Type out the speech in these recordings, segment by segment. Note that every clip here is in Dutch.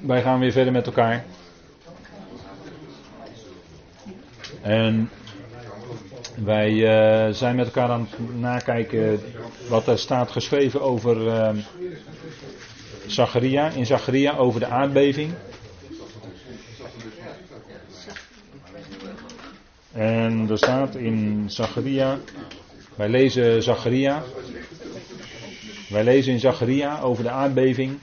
Wij gaan weer verder met elkaar. En wij uh, zijn met elkaar aan het nakijken wat er staat geschreven over uh, Zacharia, in Zacharia over de aardbeving. En er staat in Zacharia, wij lezen Zacharia, wij lezen in Zacharia over de aardbeving.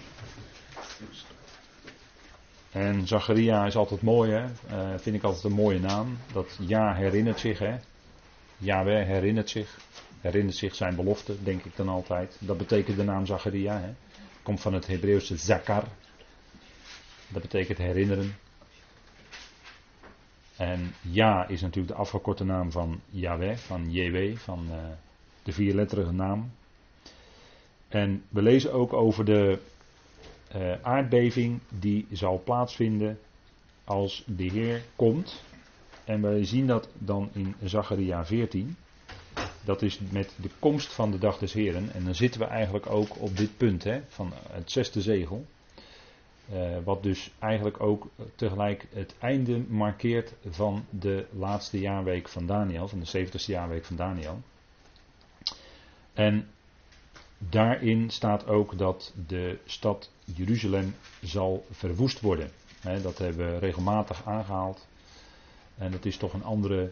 En Zacharia is altijd mooi, hè? Uh, vind ik altijd een mooie naam. Dat ja herinnert zich, hè? Yahweh herinnert zich. Herinnert zich zijn belofte, denk ik dan altijd. Dat betekent de naam Zacharia, hè? Komt van het Hebreeuwse zakar. Dat betekent herinneren. En Ja is natuurlijk de afgekorte naam van Yahweh, van JW, van uh, de vierletterige naam. En we lezen ook over de uh, aardbeving die zal plaatsvinden als de Heer komt. En wij zien dat dan in Zacharia 14. Dat is met de komst van de dag des Heren. En dan zitten we eigenlijk ook op dit punt hè, van het zesde zegel. Uh, wat dus eigenlijk ook tegelijk het einde markeert van de laatste jaarweek van Daniel, van de 70ste jaarweek van Daniel. En daarin staat ook dat de stad Jeruzalem zal verwoest worden. dat hebben we regelmatig aangehaald. En dat is toch een andere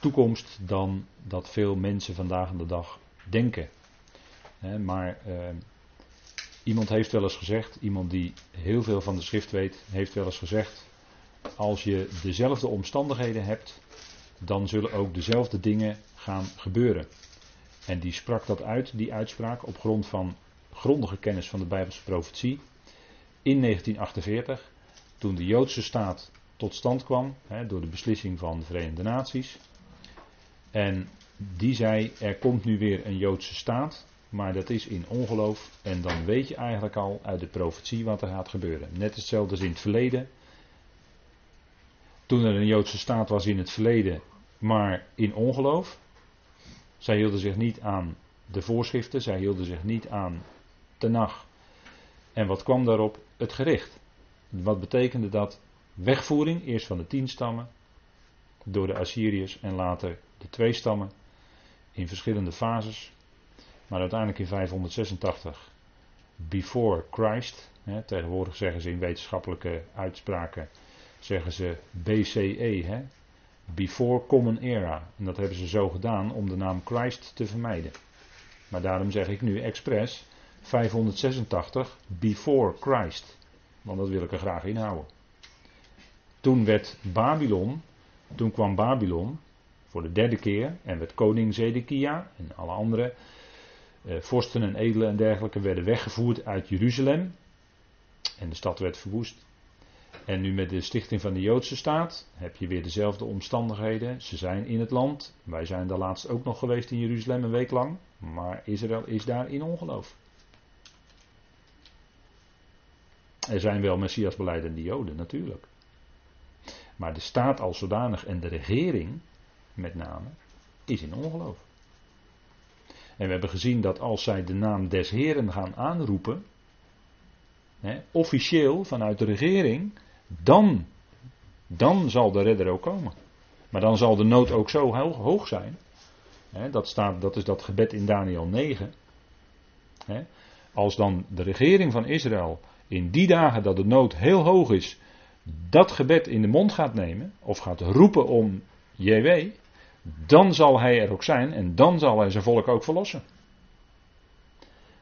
toekomst dan dat veel mensen vandaag aan de dag denken. maar eh, iemand heeft wel eens gezegd, iemand die heel veel van de schrift weet, heeft wel eens gezegd: als je dezelfde omstandigheden hebt, dan zullen ook dezelfde dingen gaan gebeuren. En die sprak dat uit, die uitspraak, op grond van grondige kennis van de Bijbelse profetie. In 1948, toen de Joodse staat tot stand kwam, hè, door de beslissing van de Verenigde Naties. En die zei: er komt nu weer een Joodse staat, maar dat is in ongeloof. En dan weet je eigenlijk al uit de profetie wat er gaat gebeuren. Net hetzelfde als in het verleden. Toen er een Joodse staat was in het verleden, maar in ongeloof, zij hielden zich niet aan de voorschriften, zij hielden zich niet aan nacht. En wat kwam daarop? Het gericht. Wat betekende dat? Wegvoering, eerst van de tien stammen, door de Assyriërs en later de twee stammen, in verschillende fases. Maar uiteindelijk in 586, before Christ, hè, tegenwoordig zeggen ze in wetenschappelijke uitspraken, zeggen ze BCE, hè, Before Common Era. En dat hebben ze zo gedaan om de naam Christ te vermijden. Maar daarom zeg ik nu expres 586 Before Christ. Want dat wil ik er graag inhouden. Toen werd Babylon, toen kwam Babylon voor de derde keer en werd koning Zedekia en alle andere eh, vorsten en edelen en dergelijke werden weggevoerd uit Jeruzalem. En de stad werd verwoest. En nu met de stichting van de Joodse staat heb je weer dezelfde omstandigheden. Ze zijn in het land. Wij zijn daar laatst ook nog geweest in Jeruzalem een week lang. Maar Israël is daar in ongeloof. Er zijn wel Messias beleidende Joden, natuurlijk. Maar de staat als zodanig en de regering, met name, is in ongeloof. En we hebben gezien dat als zij de naam des Heren gaan aanroepen, hè, officieel vanuit de regering, dan, dan zal de redder ook komen. Maar dan zal de nood ook zo hoog, hoog zijn. Hè, dat, staat, dat is dat gebed in Daniel 9. Hè, als dan de regering van Israël in die dagen dat de nood heel hoog is, dat gebed in de mond gaat nemen, of gaat roepen om JW, dan zal hij er ook zijn en dan zal hij zijn volk ook verlossen.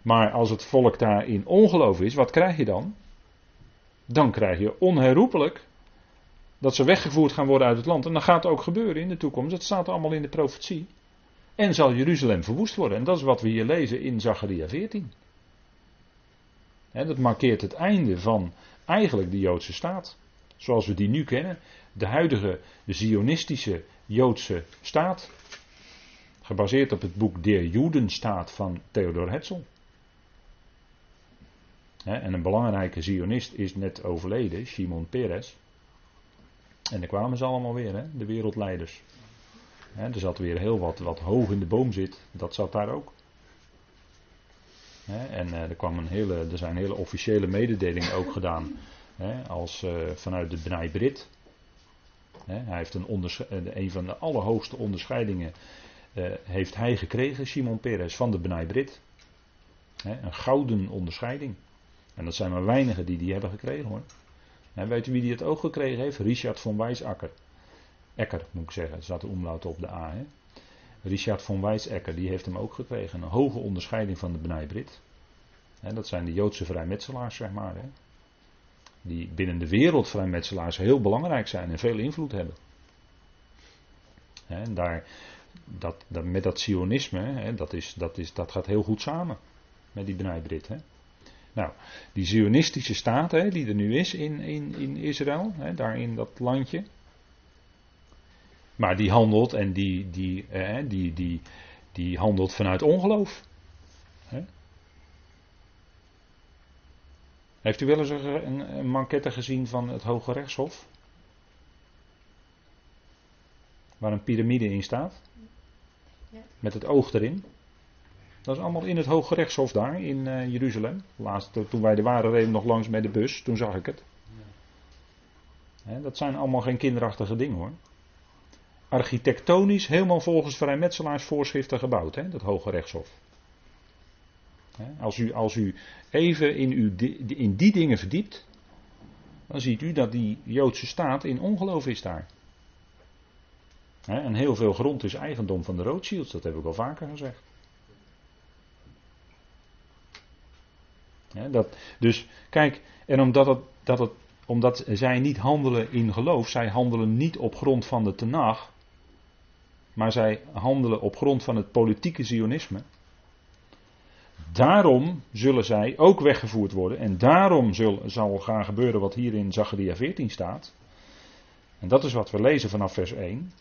Maar als het volk daar in ongeloof is, wat krijg je dan? Dan krijg je onherroepelijk dat ze weggevoerd gaan worden uit het land. En dat gaat ook gebeuren in de toekomst. Dat staat allemaal in de profetie. En zal Jeruzalem verwoest worden. En dat is wat we hier lezen in Zacharia 14 dat markeert het einde van eigenlijk de Joodse staat. Zoals we die nu kennen. De huidige Zionistische Joodse staat. Gebaseerd op het boek Der Judenstaat van Theodor Herzl. En een belangrijke Zionist is net overleden, Shimon Peres. En daar kwamen ze allemaal weer, de wereldleiders. er zat weer heel wat wat hoog in de boom zit, dat zat daar ook. en er, kwam een hele, er zijn hele officiële mededelingen ook gedaan. als vanuit de Bnei Brit. hij heeft een, een van de allerhoogste onderscheidingen heeft hij gekregen, Simon Peres, van de Bnei Brit. een gouden onderscheiding. En dat zijn maar weinigen die die hebben gekregen hoor. En weet u wie die het ook gekregen heeft? Richard von Wijsakker. Ecker moet ik zeggen, staat de omlaut op de A. Hè? Richard von Wijsakker, die heeft hem ook gekregen. Een hoge onderscheiding van de Bnei Brit. dat zijn de Joodse vrijmetselaars, zeg maar. Hè? Die binnen de wereld vrijmetselaars heel belangrijk zijn en veel invloed hebben. en daar, dat, met dat sionisme, dat, is, dat, is, dat gaat heel goed samen. Met die Bnei Brit. Hè? Nou, die Zionistische staat hè, die er nu is in, in, in Israël, hè, daar in dat landje. Maar die handelt en die, die, hè, die, die, die handelt vanuit ongeloof. Hè. Heeft u wel eens een, een manquette gezien van het Hoge Rechtshof? Waar een piramide in staat? Ja. Met het oog erin. Dat is allemaal in het Hoge Rechtshof daar in uh, Jeruzalem. Laatst, toen wij er waren, reden nog langs met de bus. Toen zag ik het. dat zijn allemaal geen kinderachtige dingen hoor. Architectonisch helemaal volgens vrijmetselaarsvoorschriften gebouwd, hè, dat Hoge Rechtshof. als, u, als u even in, uw, in die dingen verdiept, dan ziet u dat die Joodse staat in ongeloof is daar. en heel veel grond is eigendom van de Rothschilds, dat heb ik al vaker gezegd. Dat, dus kijk, en omdat, dat het, omdat zij niet handelen in geloof, zij handelen niet op grond van de tenag, maar zij handelen op grond van het politieke zionisme. Daarom zullen zij ook weggevoerd worden en daarom zal, zal gaan gebeuren wat hier in Zacharia 14 staat. En dat is wat we lezen vanaf vers 1.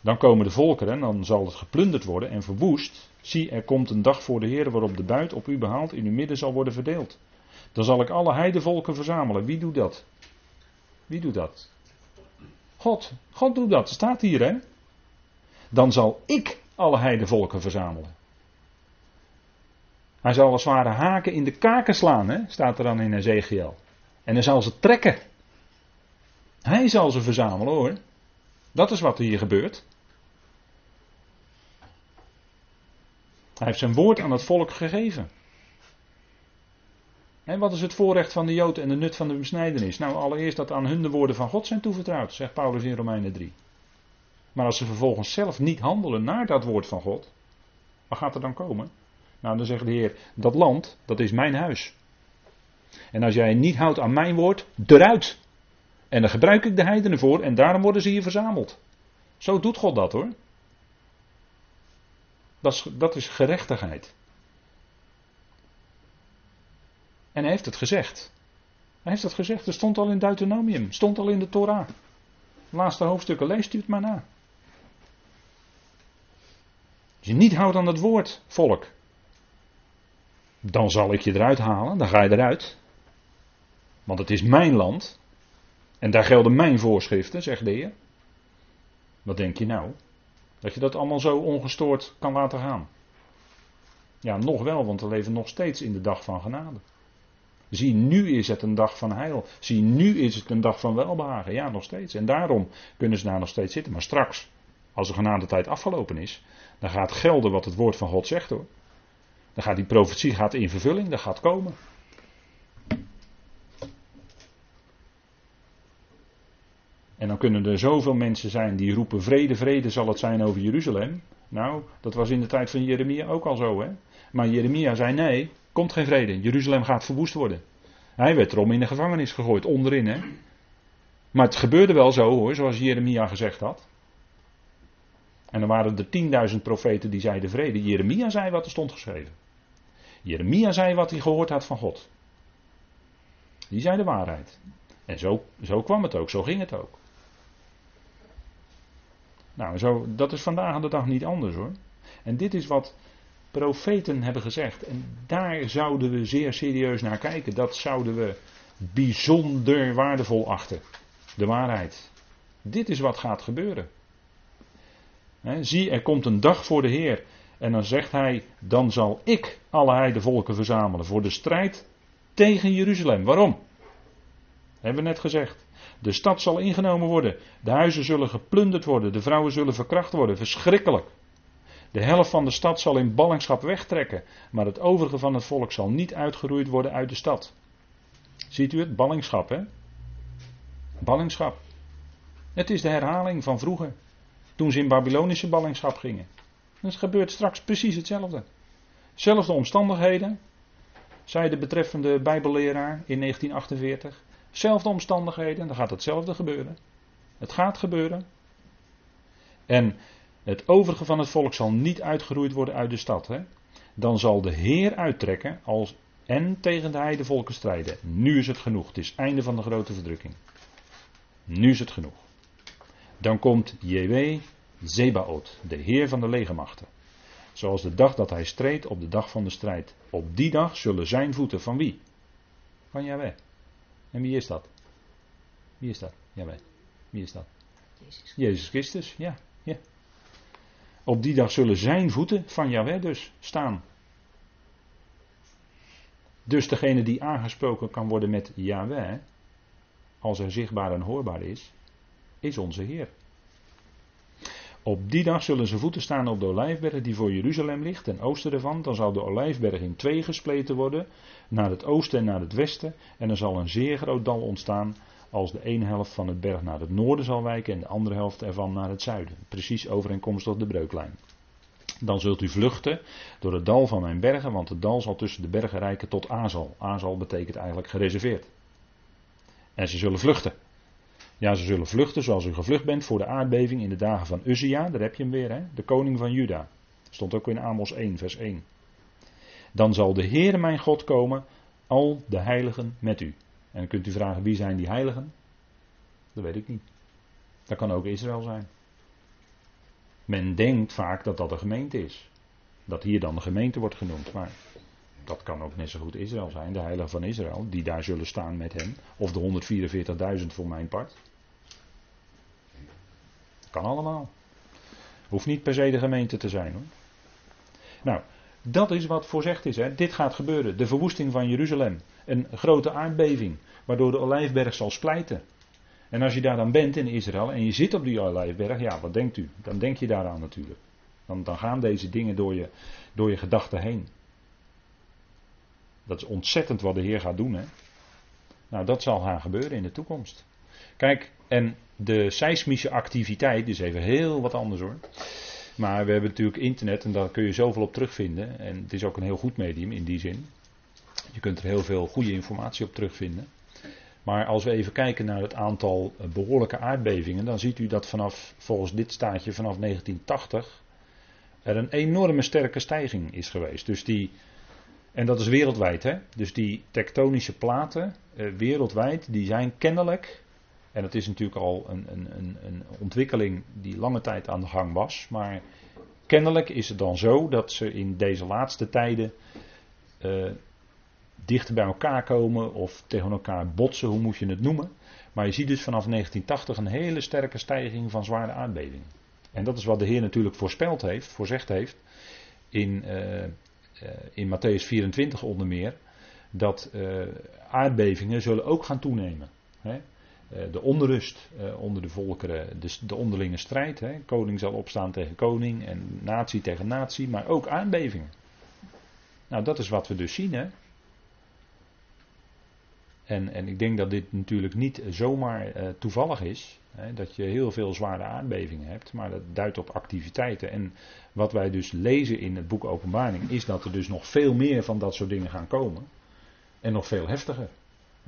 Dan komen de volkeren en dan zal het geplunderd worden en verwoest. Zie, er komt een dag voor de Heer waarop de buit op u behaald in uw midden zal worden verdeeld. Dan zal ik alle heidevolken verzamelen. Wie doet dat? Wie doet dat? God. God doet dat. Staat hier hè. Dan zal ik alle heidevolken verzamelen. Hij zal als ware haken in de kaken slaan, hè? staat er dan in Ezekiel. En dan zal ze trekken. Hij zal ze verzamelen hoor. Dat is wat hier gebeurt. Hij heeft zijn woord aan het volk gegeven. En wat is het voorrecht van de Jood en de nut van de besnijdenis? Nou, allereerst dat aan hun de woorden van God zijn toevertrouwd, zegt Paulus in Romeinen 3. Maar als ze vervolgens zelf niet handelen naar dat woord van God, wat gaat er dan komen? Nou, dan zegt de Heer, dat land, dat is mijn huis. En als jij niet houdt aan mijn woord, eruit. En dan gebruik ik de heidenen voor en daarom worden ze hier verzameld. Zo doet God dat hoor. Dat is, dat is gerechtigheid. En hij heeft het gezegd. Hij heeft het gezegd. Het stond al in Deuteronomium. Stond al in de Torah. laatste hoofdstukken. Leest u het maar na. Als je niet houdt aan het woord, volk. Dan zal ik je eruit halen. Dan ga je eruit. Want het is mijn land. En daar gelden mijn voorschriften, zegt de Heer. Wat denk je nou? Dat je dat allemaal zo ongestoord kan laten gaan. Ja, nog wel, want we leven nog steeds in de dag van genade. Zie, nu is het een dag van heil. Zie, nu is het een dag van welbehagen. Ja, nog steeds. En daarom kunnen ze daar nog steeds zitten. Maar straks, als de genadetijd afgelopen is, dan gaat gelden wat het woord van God zegt hoor. Dan gaat die profetie gaat in vervulling, dat gaat komen. En dan kunnen er zoveel mensen zijn die roepen vrede, vrede zal het zijn over Jeruzalem. Nou, dat was in de tijd van Jeremia ook al zo hè. Maar Jeremia zei nee, komt geen vrede. Jeruzalem gaat verwoest worden. Hij werd erom in de gevangenis gegooid, onderin hè. Maar het gebeurde wel zo hoor, zoals Jeremia gezegd had. En dan waren er 10.000 profeten die zeiden vrede. Jeremia zei wat er stond geschreven. Jeremia zei wat hij gehoord had van God. Die zei de waarheid. En zo, zo kwam het ook, zo ging het ook. Nou, zo, dat is vandaag aan de dag niet anders hoor. En dit is wat profeten hebben gezegd. En daar zouden we zeer serieus naar kijken. Dat zouden we bijzonder waardevol achten. De waarheid. Dit is wat gaat gebeuren. zie, er komt een dag voor de Heer. En dan zegt hij, dan zal ik alle heidevolken verzamelen voor de strijd tegen Jeruzalem. Waarom? Hebben we net gezegd. De stad zal ingenomen worden. De huizen zullen geplunderd worden. De vrouwen zullen verkracht worden. Verschrikkelijk. De helft van de stad zal in ballingschap wegtrekken. Maar het overige van het volk zal niet uitgeroeid worden uit de stad. Ziet u het? Ballingschap, hè? Ballingschap. Het is de herhaling van vroeger. Toen ze in Babylonische ballingschap gingen. Het gebeurt straks precies hetzelfde. Zelfde omstandigheden, zei de betreffende Bijbelleraar in 1948. Zelfde omstandigheden, dan gaat hetzelfde gebeuren. Het gaat gebeuren. En het overige van het volk zal niet uitgeroeid worden uit de stad. Hè? Dan zal de Heer uittrekken als, en tegen de heidevolken strijden. Nu is het genoeg. Het is einde van de grote verdrukking. Nu is het genoeg. Dan komt JW Zebaot, de Heer van de legermachten. Zoals de dag dat hij streed op de dag van de strijd. Op die dag zullen zijn voeten van wie? Van Yahweh. En wie is dat? Wie is dat? Jawel. Wie is dat? Jezus. Jezus Christus, ja, ja. Op die dag zullen zijn voeten van Yahweh dus staan. Dus degene die aangesproken kan worden met Yahweh, als er zichtbaar en hoorbaar is, is onze Heer. Op die dag zullen zijn voeten staan op de olijfberg die voor Jeruzalem ligt, ten oosten ervan. Dan zal de olijfberg in twee gespleten worden, naar het oosten en naar het westen. En er zal een zeer groot dal ontstaan, als de ene helft van het berg naar het noorden zal wijken en de andere helft ervan naar het zuiden. Precies overeenkomstig de breuklijn. Dan zult u vluchten door het dal van mijn bergen, want het dal zal tussen de bergen rijken tot Azal. Azal betekent eigenlijk gereserveerd. En ze zullen vluchten. Ja, ze zullen vluchten zoals u gevlucht bent voor de aardbeving in de dagen van Uzia. Daar heb je hem weer, hè? de koning van Juda. Stond ook in Amos 1, vers 1. Dan zal de Heere mijn God komen, al de heiligen met u. En dan kunt u vragen, wie zijn die heiligen? Dat weet ik niet. Dat kan ook Israël zijn. Men denkt vaak dat dat de gemeente is. Dat hier dan de gemeente wordt genoemd. Maar dat kan ook net zo goed Israël zijn, de heiligen van Israël, die daar zullen staan met hem. Of de 144.000 voor mijn part. Kan allemaal. Hoeft niet per se de gemeente te zijn hoor. Nou, dat is wat voorzegd is. Hè. Dit gaat gebeuren. De verwoesting van Jeruzalem. Een grote aardbeving. Waardoor de olijfberg zal splijten. En als je daar dan bent in Israël en je zit op die olijfberg, ja, wat denkt u? Dan denk je daaraan natuurlijk. Dan, dan gaan deze dingen door je, door je gedachten heen. Dat is ontzettend wat de Heer gaat doen. Hè? Nou, dat zal gaan gebeuren in de toekomst. Kijk, en de seismische activiteit is even heel wat anders hoor. Maar we hebben natuurlijk internet en daar kun je zoveel op terugvinden. En het is ook een heel goed medium in die zin. Je kunt er heel veel goede informatie op terugvinden. Maar als we even kijken naar het aantal behoorlijke aardbevingen, dan ziet u dat vanaf, volgens dit staatje, vanaf 1980 er een enorme sterke stijging is geweest. Dus die, en dat is wereldwijd, hè? Dus die tektonische platen, eh, wereldwijd, die zijn kennelijk en het is natuurlijk al een, een, een, ontwikkeling die lange tijd aan de gang was. Maar kennelijk is het dan zo dat ze in deze laatste tijden uh, dichter bij elkaar komen of tegen elkaar botsen, hoe moet je het noemen. Maar je ziet dus vanaf 1980 een hele sterke stijging van zware aardbevingen. En dat is wat de Heer natuurlijk voorspeld heeft, voorzegd heeft in, uh, in Matthäus 24 onder meer. Dat aardbevingen zullen ook gaan toenemen. Eh, de onrust eh, onder de volkeren, de, de onderlinge strijd. Koning zal opstaan tegen koning en natie tegen natie, maar ook aardbevingen. Nou, dat is wat we dus zien. Hè. En, en ik denk dat dit natuurlijk niet zomaar toevallig is. Hè, dat je heel veel zware aardbevingen hebt, maar dat duidt op activiteiten. En wat wij dus lezen in het boek Openbaring is dat er dus nog veel meer van dat soort dingen gaan komen. En nog veel heftiger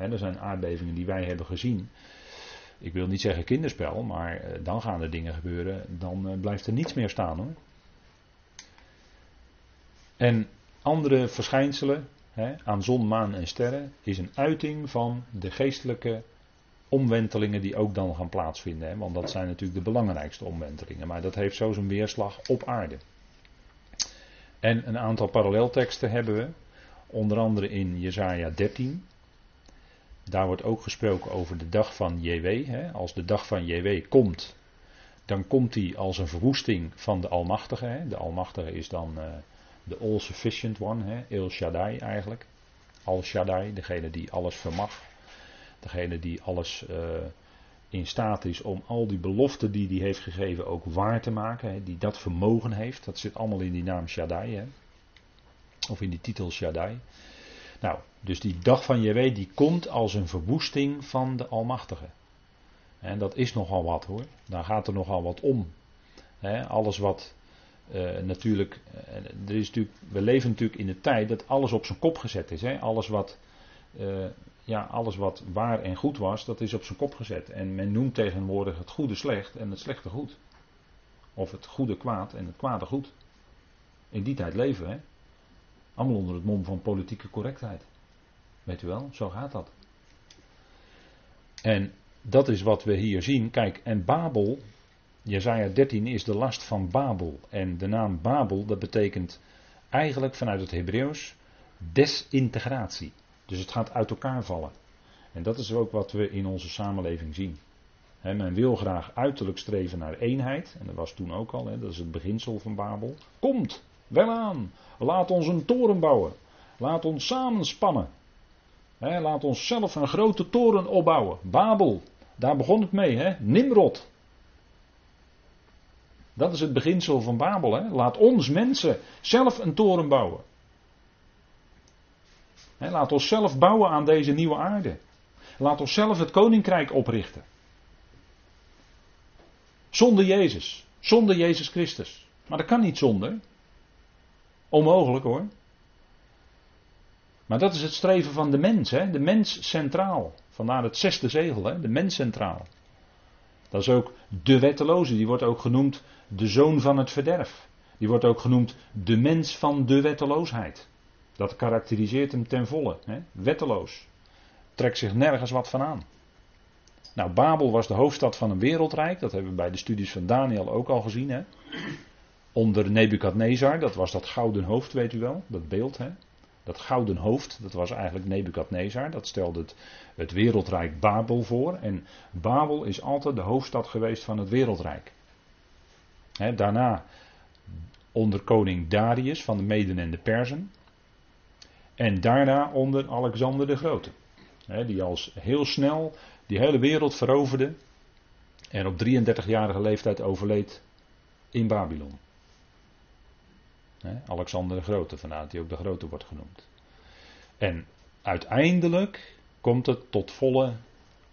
er zijn aardbevingen die wij hebben gezien. Ik wil niet zeggen kinderspel, maar eh, dan gaan er dingen gebeuren. Dan eh, blijft er niets meer staan hoor. En andere verschijnselen aan zon, maan en sterren is een uiting van de geestelijke omwentelingen die ook dan gaan plaatsvinden. want dat zijn natuurlijk de belangrijkste omwentelingen. Maar dat heeft zo zijn weerslag op aarde. En een aantal parallelteksten hebben we. Onder andere in Jesaja 13. Daar wordt ook gesproken over de dag van JW. Hè. Als de dag van JW komt, dan komt hij als een verwoesting van de Almachtige. Hè. De Almachtige is dan uh, de All-Sufficient One, hè. El Shaddai eigenlijk. Al Shaddai, degene die alles vermag. Degene die alles uh, in staat is om al die beloften die hij heeft gegeven ook waar te maken. Hè. Die dat vermogen heeft. Dat zit allemaal in die naam Shaddai. Hè. Of in die titel Shaddai. Nou, dus die dag van Jewe die komt als een verwoesting van de Almachtige. En dat is nogal wat hoor. Daar gaat er nogal wat om. alles wat uh, natuurlijk, uh, er is natuurlijk. We leven natuurlijk in de tijd dat alles op zijn kop gezet is. Alles, wat, ja, alles wat waar en goed was, dat is op zijn kop gezet. En men noemt tegenwoordig het goede slecht en het slechte goed. Of het goede kwaad en het kwade goed. In die tijd leven we. Allemaal onder het mom van politieke correctheid. Weet u wel, zo gaat dat. En dat is wat we hier zien. Kijk, en Babel, Jezaja 13 is de last van Babel. En de naam Babel, dat betekent eigenlijk vanuit het Hebreeuws desintegratie. Dus het gaat uit elkaar vallen. En dat is ook wat we in onze samenleving zien. men wil graag uiterlijk streven naar eenheid. En dat was toen ook al, dat is het beginsel van Babel. Komt, wel aan. Laat ons een toren bouwen. Laat ons samenspannen. Laat ons zelf een grote toren opbouwen. Babel, daar begon het mee? Nimrod. Dat is het beginsel van Babel. Laat ons mensen zelf een toren bouwen. Laat ons zelf bouwen aan deze nieuwe aarde. Laat ons zelf het koninkrijk oprichten. Zonder Jezus. Zonder Jezus Christus. Maar dat kan niet zonder. Onmogelijk hoor. Maar dat is het streven van de mens, hè? de mens centraal. Vandaar het zesde zegel, hè? de mens centraal. Dat is ook de wetteloze, die wordt ook genoemd de zoon van het verderf. Die wordt ook genoemd de mens van de wetteloosheid. Dat karakteriseert hem ten volle. Hè? Wetteloos. Trekt zich nergens wat van aan. Nou, Babel was de hoofdstad van een wereldrijk. Dat hebben we bij de studies van Daniel ook al gezien. Hè? Onder Nebukadnezar, dat was dat gouden hoofd, weet u wel, dat beeld. Hè? Dat gouden hoofd, dat was eigenlijk Nebukadnezar. Dat stelde het, het wereldrijk Babel voor. En Babel is altijd de hoofdstad geweest van het wereldrijk. daarna onder koning Darius van de Meden en de Persen. En daarna onder Alexander de Grote. die als heel snel die hele wereld veroverde. En op 33-jarige leeftijd overleed in Babylon. Alexander de Grote, dat hij ook de Grote wordt genoemd. En uiteindelijk komt het tot volle,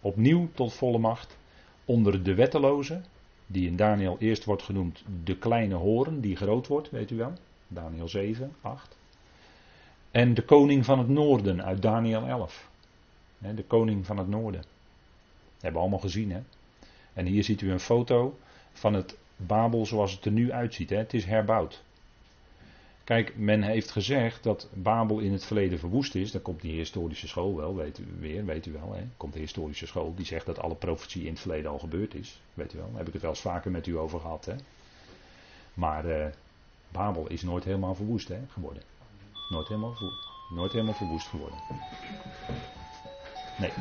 opnieuw tot volle macht onder de wetteloze, die in Daniel eerst wordt genoemd de kleine horen, die groot wordt, weet u wel. Daniel 7, 8. En de koning van het noorden uit Daniel 11. De koning van het noorden. Dat hebben we allemaal gezien, hè. En hier ziet u een foto van het Babel zoals het er nu uitziet. Hè. Het is herbouwd. Kijk, men heeft gezegd dat Babel in het verleden verwoest is. Dan komt die historische school wel, weet u weer, weet u wel. Hè? Komt de historische school die zegt dat alle profetie in het verleden al gebeurd is. Weet u wel, daar heb ik het wel eens vaker met u over gehad. Hè? Maar uh, Babel is nooit helemaal verwoest hè, geworden. Nooit helemaal, nooit helemaal verwoest geworden. Nee.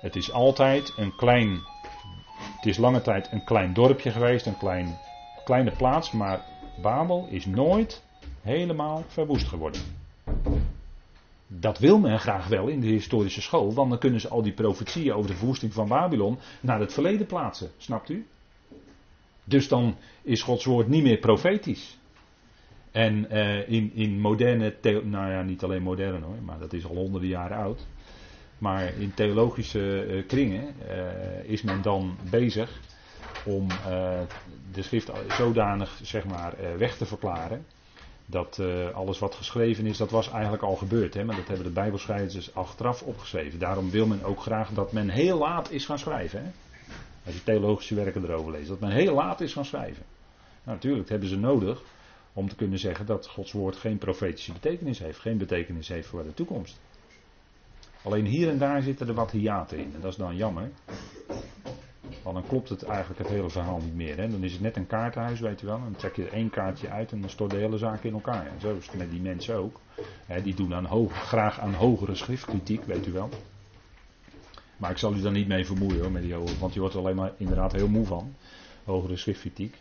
Het is altijd een klein. Het is lange tijd een klein dorpje geweest, een klein kleine plaats, maar Babel is nooit helemaal verwoest geworden. Dat wil men graag wel in de historische school, want dan kunnen ze al die profetieën over de verwoesting van Babylon naar het verleden plaatsen, snapt u? Dus dan is Gods woord niet meer profetisch. En uh, in, in moderne, nou ja, niet alleen moderne hoor, maar dat is al honderden jaren oud. Maar in theologische uh, kringen uh, is men dan bezig om de schrift zodanig zeg maar, weg te verklaren. Dat alles wat geschreven is, dat was eigenlijk al gebeurd. Hè? Maar dat hebben de Bijbelschrijvers achteraf opgeschreven. Daarom wil men ook graag dat men heel laat is gaan schrijven. Hè? Als je theologische werken erover leest. Dat men heel laat is gaan schrijven. Nou, natuurlijk, dat hebben ze nodig om te kunnen zeggen dat Gods woord geen profetische betekenis heeft. Geen betekenis heeft voor de toekomst. Alleen hier en daar zitten er wat hiaten in. En dat is dan jammer. Want dan klopt het eigenlijk het hele verhaal niet meer. Hè? Dan is het net een kaartenhuis, weet je wel. Dan trek je één kaartje uit en dan stort de hele zaak in elkaar. En zo is het met die mensen ook. Hè, die doen hoog, graag aan hogere schriftkritiek, weet u wel. Maar ik zal u daar niet mee vermoeien hoor, met die hoge, want je wordt er alleen maar inderdaad heel moe van. Hogere schriftkritiek.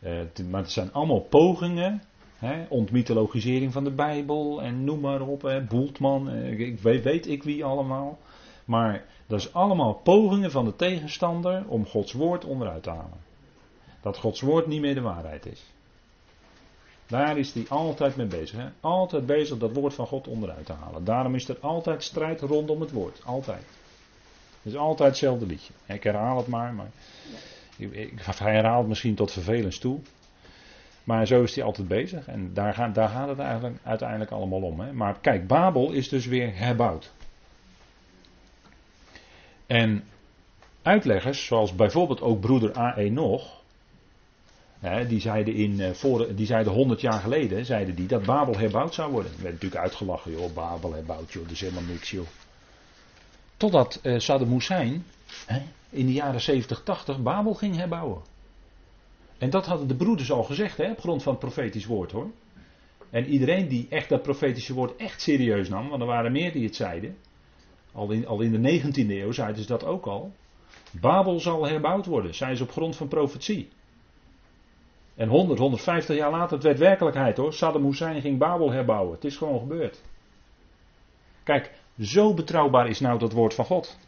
Uh, maar het zijn allemaal pogingen, hè, ontmythologisering van de Bijbel en noem maar op, hè, Boeltman, uh, ik weet, ik wie allemaal. Maar dat is allemaal pogingen van de tegenstander om Gods woord onderuit te halen. Dat Gods woord niet meer de waarheid is. Daar is hij altijd mee bezig. Altijd bezig dat woord van God onderuit te halen. Daarom is er altijd strijd rondom het woord. Altijd. Het is altijd hetzelfde liedje. Ik herhaal het maar. maar hij herhaalt misschien tot vervelens toe. Maar zo is hij altijd bezig. En daar, gaat, daar gaat het eigenlijk, uiteindelijk allemaal om. Hè? Maar kijk, Babel is dus weer herbouwd. En uitleggers, zoals bijvoorbeeld ook broeder A.E. nog, die zeiden, in, eh, voor, die zeiden 100 jaar geleden zeiden die dat Babel herbouwd zou worden. Er werd natuurlijk uitgelachen, joh, Babel herbouwd, joh, dat is helemaal niks, joh. Totdat uh, Saddam Hussein in de jaren 70, 80 Babel ging herbouwen. En dat hadden de broeders al gezegd, hè, op grond van het profetisch woord hoor. En iedereen die echt dat profetische woord echt serieus nam, want er waren meer die het zeiden. Al in, al in de 19e eeuw zeiden ze dat ook al. Babel zal herbouwd worden, zij ze op grond van profetie. En 100, 150 jaar later, het werd werkelijkheid hoor. Saddam Hussein ging Babel herbouwen. Het is gewoon gebeurd. Kijk, zo betrouwbaar is nou dat woord van God.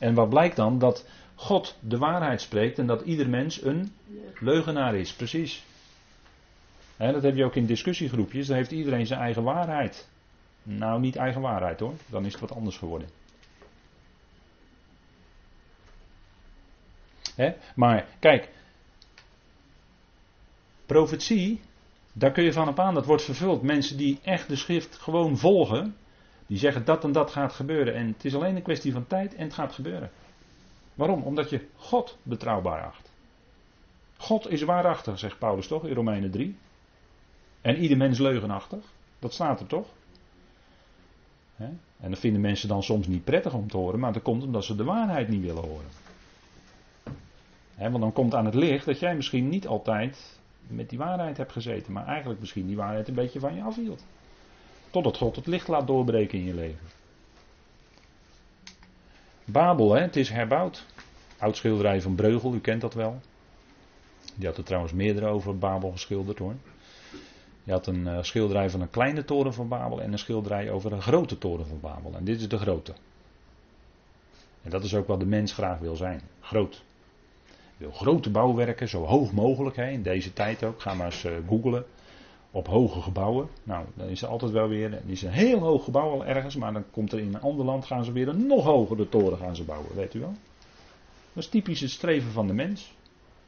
En wat blijkt dan? Dat God de waarheid spreekt en dat ieder mens een leugenaar is. Precies. Dat heb je ook in discussiegroepjes. Dan heeft iedereen zijn eigen waarheid. Nou, niet eigen waarheid hoor. Dan is het wat anders geworden. Maar kijk, Profetie, daar kun je van op aan, dat wordt vervuld. Mensen die echt de schrift gewoon volgen, die zeggen dat en dat gaat gebeuren. En het is alleen een kwestie van tijd en het gaat gebeuren. Waarom? Omdat je God betrouwbaar acht. God is waarachtig, zegt Paulus toch in Romeinen 3. En ieder mens leugenachtig. Dat staat er toch? En dat vinden mensen dan soms niet prettig om te horen, maar dat komt omdat ze de waarheid niet willen horen. want dan komt aan het licht dat jij misschien niet altijd met die waarheid hebt gezeten, maar eigenlijk misschien die waarheid een beetje van je afhield. Totdat God het licht laat doorbreken in je leven. Babel, hè, het is herbouwd. Oud schilderij van Breugel, u kent dat wel. Die had er trouwens meerdere over Babel geschilderd hoor. Je had een uh, schilderij van een kleine toren van Babel en een schilderij over een grote toren van Babel. En dit is de grote. En dat is ook wat de mens graag wil zijn. Groot wil grote bouwwerken, zo hoog mogelijk. Hè, in deze tijd ook. Ga maar eens uh, googlen. Op hoge gebouwen. Nou, dan is er altijd wel weer. Er is een heel hoog gebouw al ergens. Maar dan komt er in een ander land. Gaan ze weer een nog hogere toren gaan ze bouwen. Weet u wel? Dat is typisch het streven van de mens.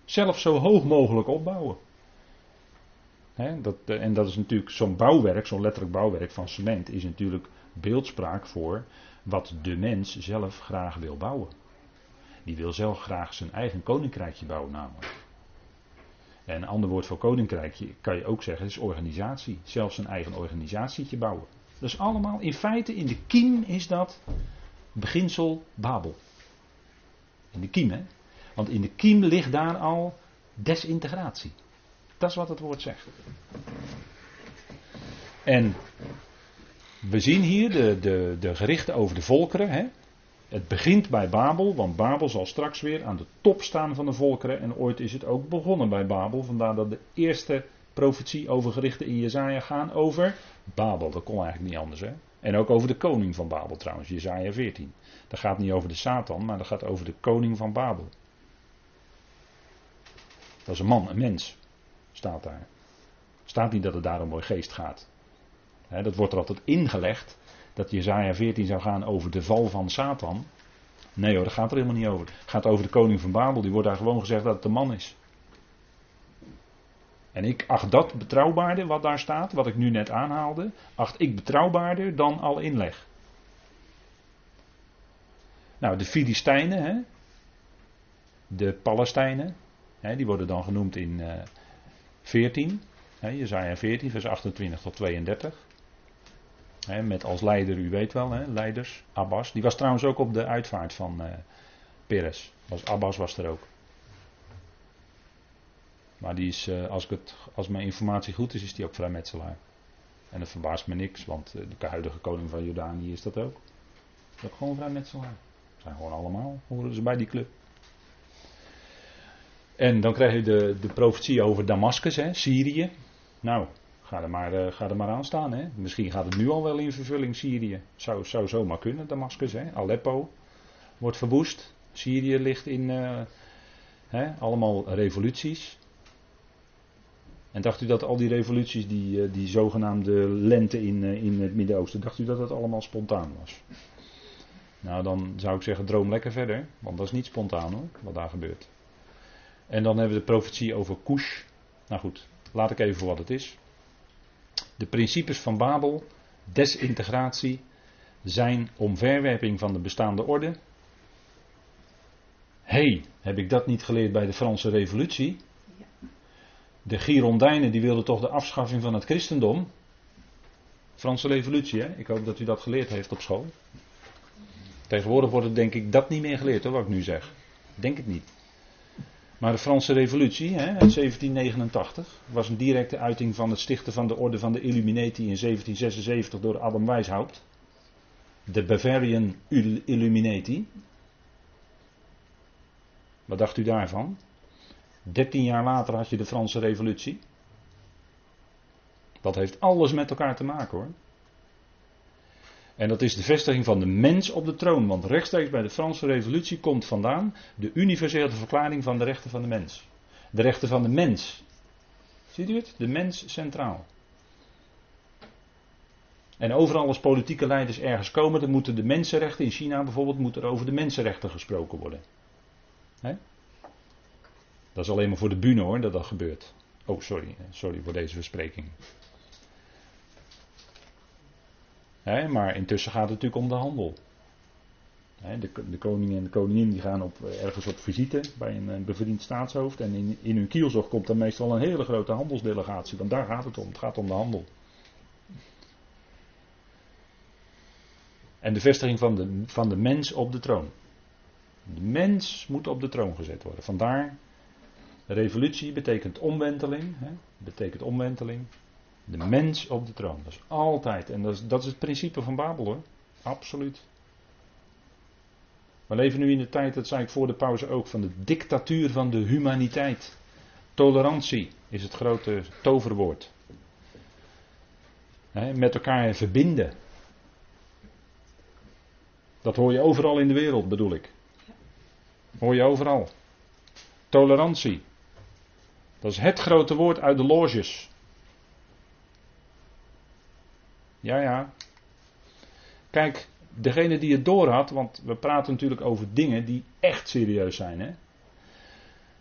Zelf zo hoog mogelijk opbouwen. dat, eh, en dat is natuurlijk zo'n bouwwerk, zo'n letterlijk bouwwerk van cement, is natuurlijk beeldspraak voor wat de mens zelf graag wil bouwen. Die wil zelf graag zijn eigen koninkrijkje bouwen namelijk. En een ander woord voor koninkrijkje kan je ook zeggen is organisatie. Zelfs een eigen organisatietje bouwen. Dus allemaal in feite in de kiem is dat beginsel Babel. In de kiem hè. Want in de kiem ligt daar al desintegratie. Dat is wat het woord zegt. En we zien hier de, de, de gerichten over de volkeren. Hè? Het begint bij Babel, want Babel zal straks weer aan de top staan van de volkeren. En ooit is het ook begonnen bij Babel. Vandaar dat de eerste profetie over gerichten in Jezaja gaan over Babel. Dat kon eigenlijk niet anders. Hè? En ook over de koning van Babel trouwens, Jezaja 14. Dat gaat niet over de Satan, maar dat gaat over de koning van Babel. Dat is een man, een mens, staat daar. Staat niet dat het daar om geest gaat. dat wordt er altijd ingelegd dat Jezaja 14 zou gaan over de val van Satan. Nee hoor, dat gaat er helemaal niet over. Het gaat over de koning van Babel. Die wordt daar gewoon gezegd dat het de man is. En ik acht dat betrouwbaarder, wat daar staat, wat ik nu net aanhaalde, acht ik betrouwbaarder dan al inleg. Nou, de Filistijnen, hè? de Palestijnen, hè, die worden dan genoemd in uh, 14, hè, Jezaja 14, vers 28 tot 32 met als leider, u weet wel, leiders, Abbas. Die was trouwens ook op de uitvaart van uh, Peres. Was, Abbas was er ook. Maar die is, uh, als, ik het, als mijn informatie goed is, is die ook vrijmetselaar. En dat verbaast me niks, want uh, de huidige koning van Jordanië is dat ook. Dat is ook gewoon vrijmetselaar. Zijn gewoon allemaal, horen ze bij die club. En dan krijg je de, de profetie over Damascus, Syrië. Nou, ga er, maar, ga er maar aan staan. Hè. Misschien gaat het nu al wel in vervulling, Syrië. Zou, zou zomaar kunnen, Damascus. Hè. Aleppo wordt verwoest. Syrië ligt in uh, hè, allemaal revoluties. En dacht u dat al die revoluties, die, uh, die zogenaamde lente in, in het Midden-Oosten, dacht u dat dat allemaal spontaan was? Nou, dan zou ik zeggen, droom lekker verder. Want dat is niet spontaan hoor, wat daar gebeurt. En dan hebben we de profetie over Kush. Nou goed, laat ik even voor wat het is. De principes van Babel, desintegratie, zijn omverwerping van de bestaande orde. hey, heb ik dat niet geleerd bij de Franse Revolutie? De Girondijnen die wilden toch de afschaffing van het christendom. Franse Revolutie, hè? Ik hoop dat u dat geleerd heeft op school. Tegenwoordig wordt het denk ik dat niet meer geleerd hoor, wat ik nu zeg. Denk het niet. Maar de Franse Revolutie hè, 1789 was een directe uiting van het stichten van de orde van de Illuminati in 1776 door Adam Weishaupt. De Bavarian Illuminati. Wat dacht u daarvan? Dertien jaar later had je de Franse Revolutie. Dat heeft alles met elkaar te maken hoor. En dat is de vestiging van de mens op de troon. Want rechtstreeks bij de Franse Revolutie komt vandaan de universele verklaring van de rechten van de mens. De rechten van de mens. Ziet u het? De mens centraal. En overal als politieke leiders ergens komen, dan moeten de mensenrechten, in China bijvoorbeeld, moet er over de mensenrechten gesproken worden. Dat is alleen maar voor de bühne hoor, dat dat gebeurt. Oh, sorry, sorry voor deze verspreking. Maar intussen gaat het natuurlijk om de handel. de, de, koning en de koningin die gaan op, eh, ergens op visite bij een, bevriend staatshoofd. En in, in hun kielzog komt dan meestal een hele grote handelsdelegatie. Want daar gaat het om. Het gaat om de handel. En de vestiging van de, van de mens op de troon. De mens moet op de troon gezet worden. Vandaar, revolutie betekent omwenteling. Betekent omwenteling. De mens op de troon. Dat is altijd. En dat is, dat is het principe van Babel hoor. Absoluut. We leven nu in de tijd, dat zei ik voor de pauze ook, van de dictatuur van de humaniteit. Tolerantie is het grote toverwoord. met elkaar verbinden. Dat hoor je overal in de wereld, bedoel ik. Hoor je overal. Tolerantie. Dat is het grote woord uit de loges. Ja, ja. Kijk, degene die het door had, want we praten natuurlijk over dingen die echt serieus zijn. Hè?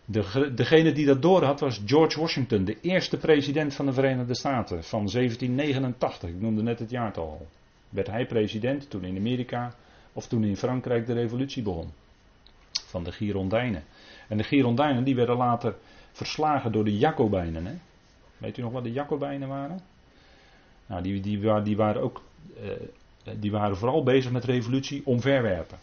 De, degene die dat door had was George Washington, de eerste president van de Verenigde Staten van 1789. Ik noemde net het jaartal al. Werd hij president toen in Amerika of toen in Frankrijk de revolutie begon. Van de Girondijnen. En de Girondijnen die werden later verslagen door de Jacobijnen. Hè? Weet u nog wat de Jacobijnen waren? Nou, die, die, die, waren ook, uh, die waren vooral bezig met revolutie omverwerpen.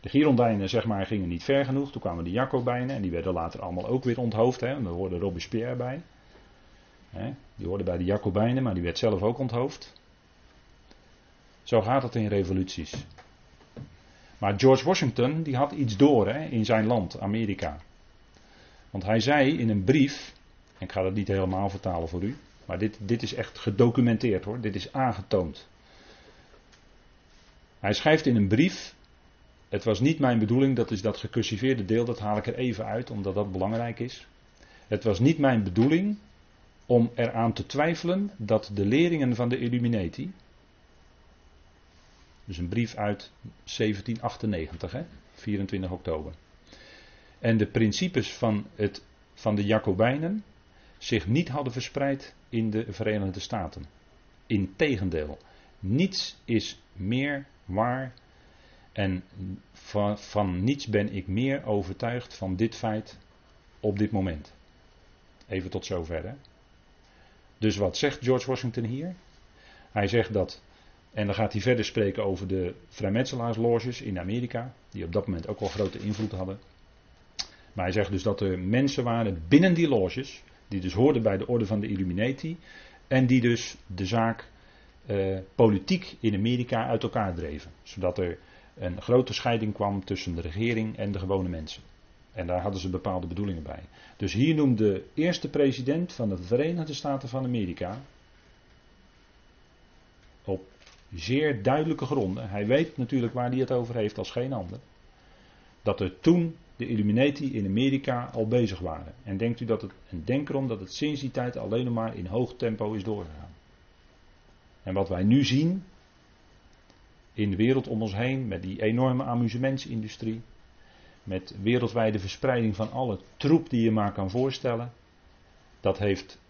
De Girondijnen zeg maar, gingen niet ver genoeg. Toen kwamen de Jacobijnen en die werden later allemaal ook weer onthoofd. Hè, en daar hoorde Robespierre bij. Hè, die hoorde bij de Jacobijnen, maar die werd zelf ook onthoofd. Zo gaat het in revoluties. Maar George Washington die had iets door hè, in zijn land, Amerika. Want hij zei in een brief, en ik ga dat niet helemaal vertalen voor u. Maar dit, dit is echt gedocumenteerd hoor, dit is aangetoond. Hij schrijft in een brief, het was niet mijn bedoeling, dat is dat gecursiveerde deel, dat haal ik er even uit, omdat dat belangrijk is. Het was niet mijn bedoeling om eraan te twijfelen dat de leringen van de Illuminati, dus een brief uit 1798, hè, 24 oktober, en de principes van, het, van de Jacobijnen zich niet hadden verspreid in de Verenigde Staten. Integendeel, niets is meer waar en van, van niets ben ik meer overtuigd van dit feit op dit moment. Even tot zover. Hè? Dus wat zegt George Washington hier? Hij zegt dat, en dan gaat hij verder spreken over de vrijmetselaarsloges in Amerika, die op dat moment ook wel grote invloed hadden. Maar hij zegt dus dat er mensen waren binnen die loges, die dus hoorden bij de orde van de Illuminati. En die dus de zaak uh, politiek in Amerika uit elkaar dreven. Zodat er een grote scheiding kwam tussen de regering en de gewone mensen. En daar hadden ze bepaalde bedoelingen bij. Dus hier noemt de eerste president van de Verenigde Staten van Amerika. op zeer duidelijke gronden. Hij weet natuurlijk waar hij het over heeft als geen ander. Dat er toen de Illuminati in Amerika al bezig waren. En denkt u dat het, en denk erom dat het sinds die tijd alleen maar in hoog tempo is doorgegaan. En wat wij nu zien in de wereld om ons heen, met die enorme amusementsindustrie, met wereldwijde verspreiding van alle troep die je maar kan voorstellen, dat heeft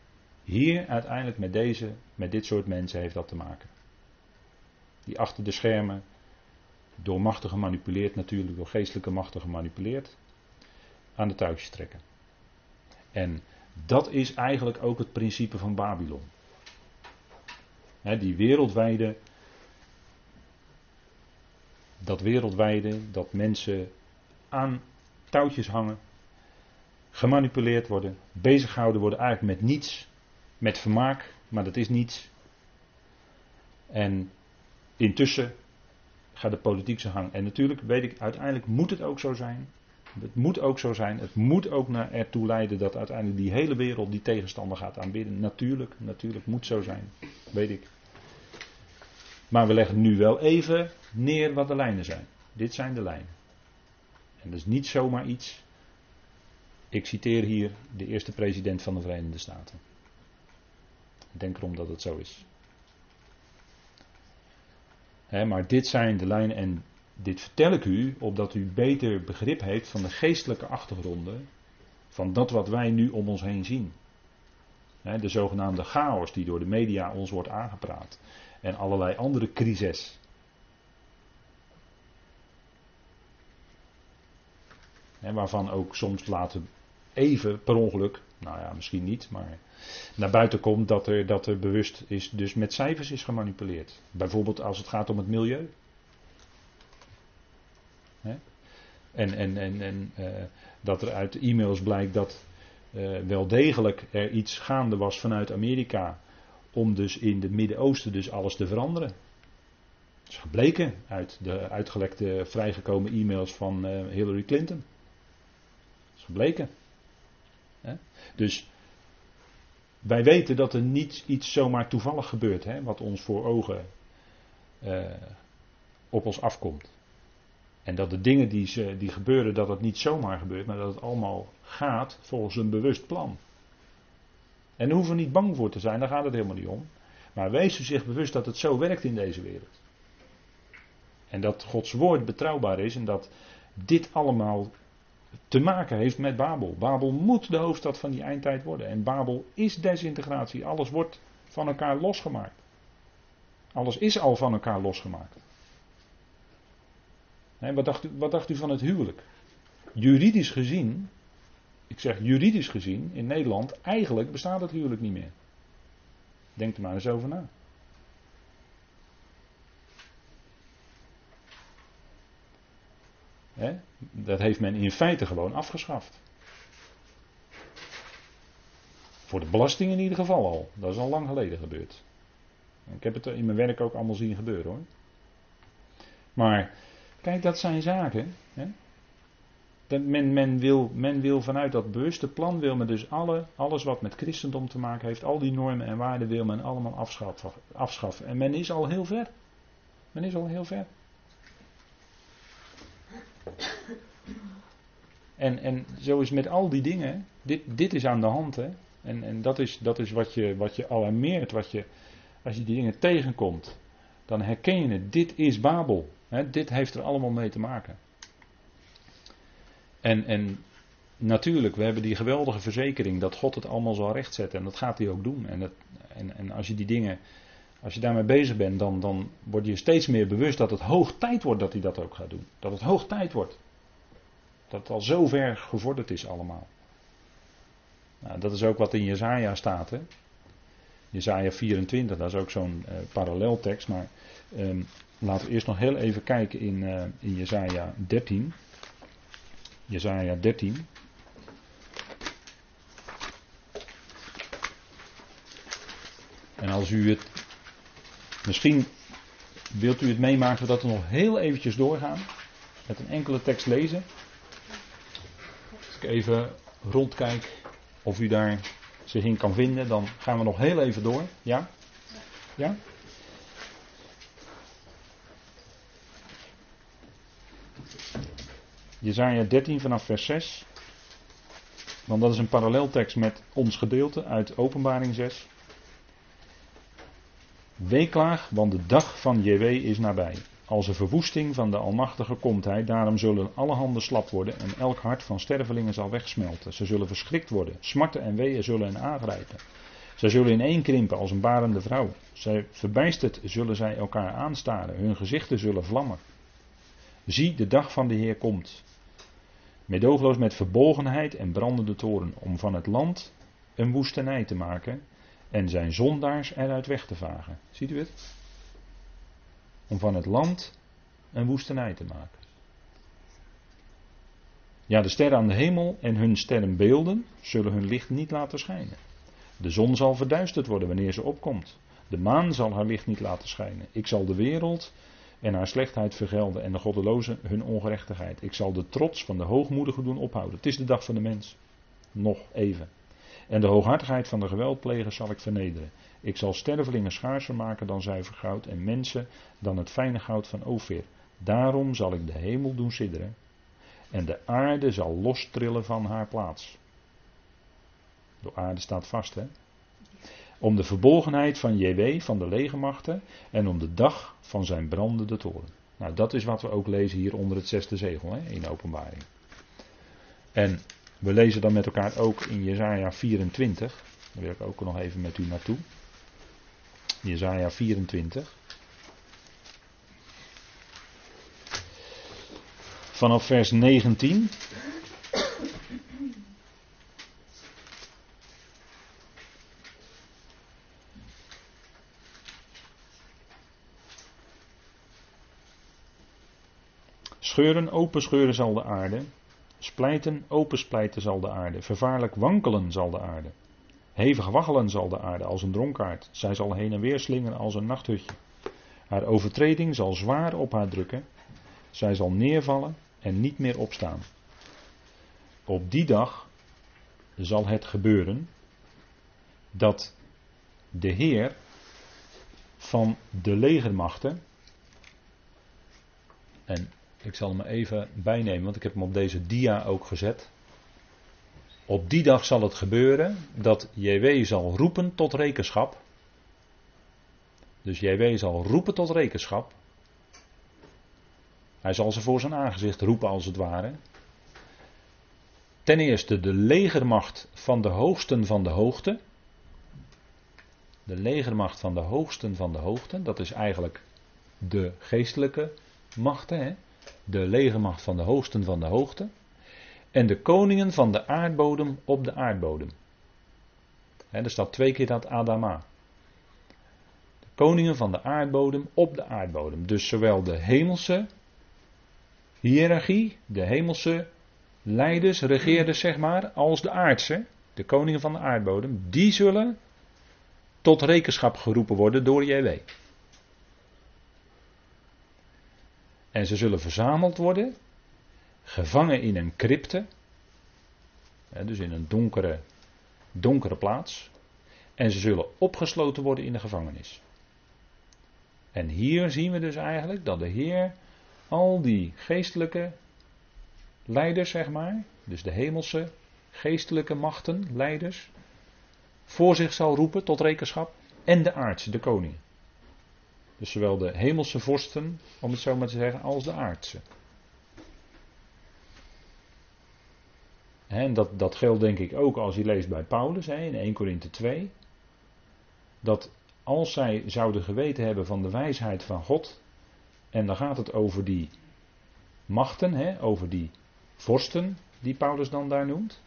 hier uiteindelijk met deze, met dit soort mensen heeft dat te maken. Die achter de schermen door machten gemanipuleerd, natuurlijk door geestelijke machten gemanipuleerd, aan de touwtjes trekken. En dat is eigenlijk ook het principe van Babylon. die wereldwijde, dat wereldwijde, dat mensen aan touwtjes hangen, gemanipuleerd worden, bezig gehouden worden eigenlijk met niets, met vermaak, maar dat is niets. En intussen gaat de politiek zijn gang. En natuurlijk weet ik, uiteindelijk moet het ook zo zijn. Het moet ook zo zijn. Het moet ook naar ertoe leiden dat uiteindelijk die hele wereld die tegenstander gaat aanbidden. Natuurlijk, natuurlijk moet zo zijn. Weet ik. Maar we leggen nu wel even neer wat de lijnen zijn. Dit zijn de lijnen. En dat is niet zomaar iets. Ik citeer hier de eerste president van de Verenigde Staten. Ik denk erom dat het zo is maar dit zijn de lijnen en dit vertel ik u opdat u beter begrip heeft van de geestelijke achtergronden van dat wat wij nu om ons heen zien. de zogenaamde chaos die door de media ons wordt aangepraat en allerlei andere crises. waarvan ook soms laten even per ongeluk, nou ja, misschien niet, maar naar buiten komt dat er, dat er bewust is, dus met cijfers is gemanipuleerd. Bijvoorbeeld als het gaat om het milieu. En, en, en, en uh, dat er uit e-mails blijkt dat uh, wel degelijk er iets gaande was vanuit Amerika om dus in het Midden-Oosten dus alles te veranderen. Dat is gebleken uit de uitgelekte vrijgekomen e-mails van uh, Hillary Clinton. Dat is gebleken. Dus wij weten dat er niet iets zomaar toevallig gebeurt, hè, wat ons voor ogen uh, op ons afkomt. En dat de dingen die, ze, die gebeuren, dat het niet zomaar gebeurt, maar dat het allemaal gaat volgens een bewust plan. En daar hoeven we niet bang voor te zijn, daar gaat het helemaal niet om. Maar wees u zich bewust dat het zo werkt in deze wereld. En dat Gods woord betrouwbaar is en dat dit allemaal te maken heeft met Babel. Babel moet de hoofdstad van die eindtijd worden. En Babel is desintegratie. Alles wordt van elkaar losgemaakt. Alles is al van elkaar losgemaakt. wat, dacht u, wat dacht u van het huwelijk? Juridisch gezien, ik zeg juridisch gezien, in Nederland, eigenlijk bestaat het huwelijk niet meer. Denk er maar eens over na. Dat heeft men in feite gewoon afgeschaft. Voor de belasting in ieder geval al. Dat is al lang geleden gebeurd. Ik heb het in mijn werk ook allemaal zien gebeuren hoor. Maar kijk, dat zijn zaken. Men, men, wil, men wil vanuit dat bewuste plan wil men dus alle, alles wat met christendom te maken heeft, al die normen en waarden wil men allemaal afschaffen, afschaffen. En men is al heel ver. Men is al heel ver. En, en zo is met al die dingen, dit, dit is aan de hand. Hè? En, en dat is, dat is wat, je, wat je alarmeert. Wat je, als je die dingen tegenkomt, dan herken je het. Dit is Babel. Hè? Dit heeft er allemaal mee te maken. En, en natuurlijk, we hebben die geweldige verzekering dat God het allemaal zal rechtzetten. En dat gaat hij ook doen. En, dat, en, en als je die dingen, als je daarmee bezig bent, dan, dan word je steeds meer bewust dat het hoog tijd wordt dat hij dat ook gaat doen. Dat het hoog tijd wordt. Dat het al zo ver gevorderd is allemaal. Nou, dat is ook wat in Jezaja staat. Hè? Jezaja 24, dat is ook zo'n uh, paralleltekst. Maar um, laten we eerst nog heel even kijken in, uh, in Jezaja 13. Jezaja 13. En als u het misschien wilt u het meemaken dat we nog heel eventjes doorgaan? Met een enkele tekst lezen. Ik even rondkijk of u daar zich in kan vinden, dan gaan we nog heel even door. Ja? Ja? Jezaja 13 vanaf vers 6. Want dat is een paralleltekst met ons gedeelte uit Openbaring 6. Weeklaag, want de dag van JW is nabij. Als een verwoesting van de Almachtige komt hij, daarom zullen alle handen slap worden en elk hart van stervelingen zal wegsmelten. Ze zullen verschrikt worden, smarten en weeën zullen hen aangrijpen. Zij zullen in één krimpen als een barende vrouw. Zij verbijsterd zullen zij elkaar aanstaren, hun gezichten zullen vlammen. Zie, de dag van de Heer komt. Medoogloos met verbolgenheid en brandende toren, om van het land een woestenij te maken en zijn zondaars eruit weg te vagen. Ziet u het? Om van het land een woestenij te maken. Ja, de sterren aan de hemel en hun sterrenbeelden zullen hun licht niet laten schijnen. De zon zal verduisterd worden wanneer ze opkomt. De maan zal haar licht niet laten schijnen. Ik zal de wereld en haar slechtheid vergelden en de goddelozen hun ongerechtigheid. Ik zal de trots van de hoogmoedigen doen ophouden. Het is de dag van de mens. Nog even. En de hooghartigheid van de geweldplegers zal ik vernederen. Ik zal stervelingen schaarser maken dan zuiver goud en mensen dan het fijne goud van Ophir. Daarom zal ik de hemel doen sidderen en de aarde zal lostrillen van haar plaats. De aarde staat vast, hè? Om de verbolgenheid van JW, van de legermachten, en om de dag van zijn brandende toren. Nou, dat is wat we ook lezen hier onder het zesde zegel, hè, in openbaring. En we lezen dan met elkaar ook in Jezaja 24. Daar wil ik ook nog even met u naartoe. Jezaja 24. Vanaf vers 19. Scheuren, open scheuren zal de aarde. Splijten, open splijten zal de aarde. Vervaarlijk wankelen zal de aarde. Hevig waggelen zal de aarde als een dronkaard. Zij zal heen en weer slingeren als een nachthutje. Haar overtreding zal zwaar op haar drukken. Zij zal neervallen en niet meer opstaan. Op die dag zal het gebeuren dat de Heer van de legermachten, en ik zal hem even bijnemen, want ik heb hem op deze dia ook gezet. Op die dag zal het gebeuren dat JW zal roepen tot rekenschap. Dus JW zal roepen tot rekenschap. Hij zal ze voor zijn aangezicht roepen als het ware. Ten eerste de legermacht van de hoogsten van de hoogte. De legermacht van de hoogsten van de hoogte, dat is eigenlijk de geestelijke machten. Hè? de legermacht van de hoogsten van de hoogte, en de koningen van de aardbodem op de aardbodem. He, er staat twee keer dat Adama. De koningen van de aardbodem op de aardbodem. Dus zowel de hemelse hiërarchie, de hemelse leiders, regeerders zeg maar, als de aardse, de koningen van de aardbodem, die zullen tot rekenschap geroepen worden door JW. En ze zullen verzameld worden, gevangen in een crypte, dus in een donkere, donkere plaats. En ze zullen opgesloten worden in de gevangenis. En hier zien we dus eigenlijk dat de Heer al die geestelijke leiders, zeg maar, dus de hemelse geestelijke machten, leiders, voor zich zal roepen tot rekenschap. En de aardse, de koningen. Dus zowel de hemelse vorsten, om het zo maar te zeggen, als de aardse. En dat, dat geldt denk ik ook als je leest bij Paulus hè, in 1 Korinthe 2. Dat als zij zouden geweten hebben van de wijsheid van God. En dan gaat het over die machten, hè, over die vorsten die Paulus dan daar noemt.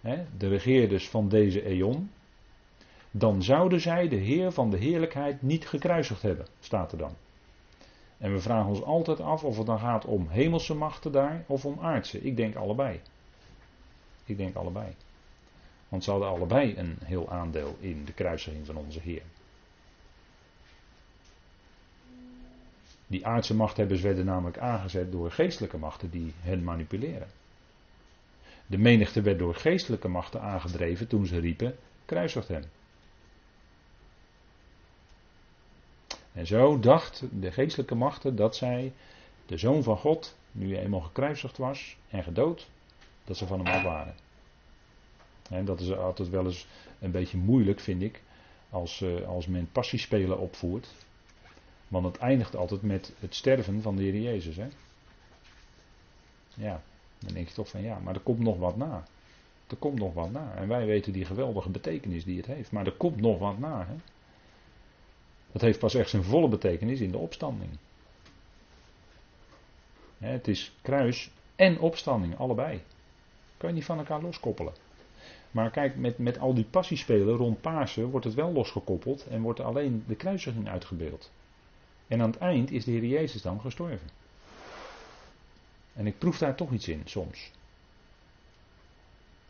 Hè, de regeerders van deze eon dan zouden zij de Heer van de heerlijkheid niet gekruisigd hebben, staat er dan. En we vragen ons altijd af of het dan gaat om hemelse machten daar of om aardse. Ik denk allebei. Ik denk allebei. Want ze hadden allebei een heel aandeel in de kruisiging van onze Heer. Die aardse machthebbers werden namelijk aangezet door geestelijke machten die hen manipuleren. De menigte werd door geestelijke machten aangedreven toen ze riepen: kruisigt hem. En zo dacht de geestelijke machten dat zij de zoon van God, nu eenmaal gekruisigd was en gedood, dat ze van hem af waren. En dat is altijd wel eens een beetje moeilijk, vind ik, als, uh, als men passiespelen opvoert. Want het eindigt altijd met het sterven van de Heer Jezus. Hè? Ja, dan denk je toch van ja, maar er komt nog wat na. Er komt nog wat na. En wij weten die geweldige betekenis die het heeft. Maar er komt nog wat na. Hè? Dat heeft pas echt zijn volle betekenis in de opstanding. Het is kruis en opstanding, allebei. Kan je niet van elkaar loskoppelen. Maar kijk, met, met al die passiespelen rond Pasen wordt het wel losgekoppeld en wordt alleen de kruisiging uitgebeeld. En aan het eind is de Heer Jezus dan gestorven. En ik proef daar toch iets in soms.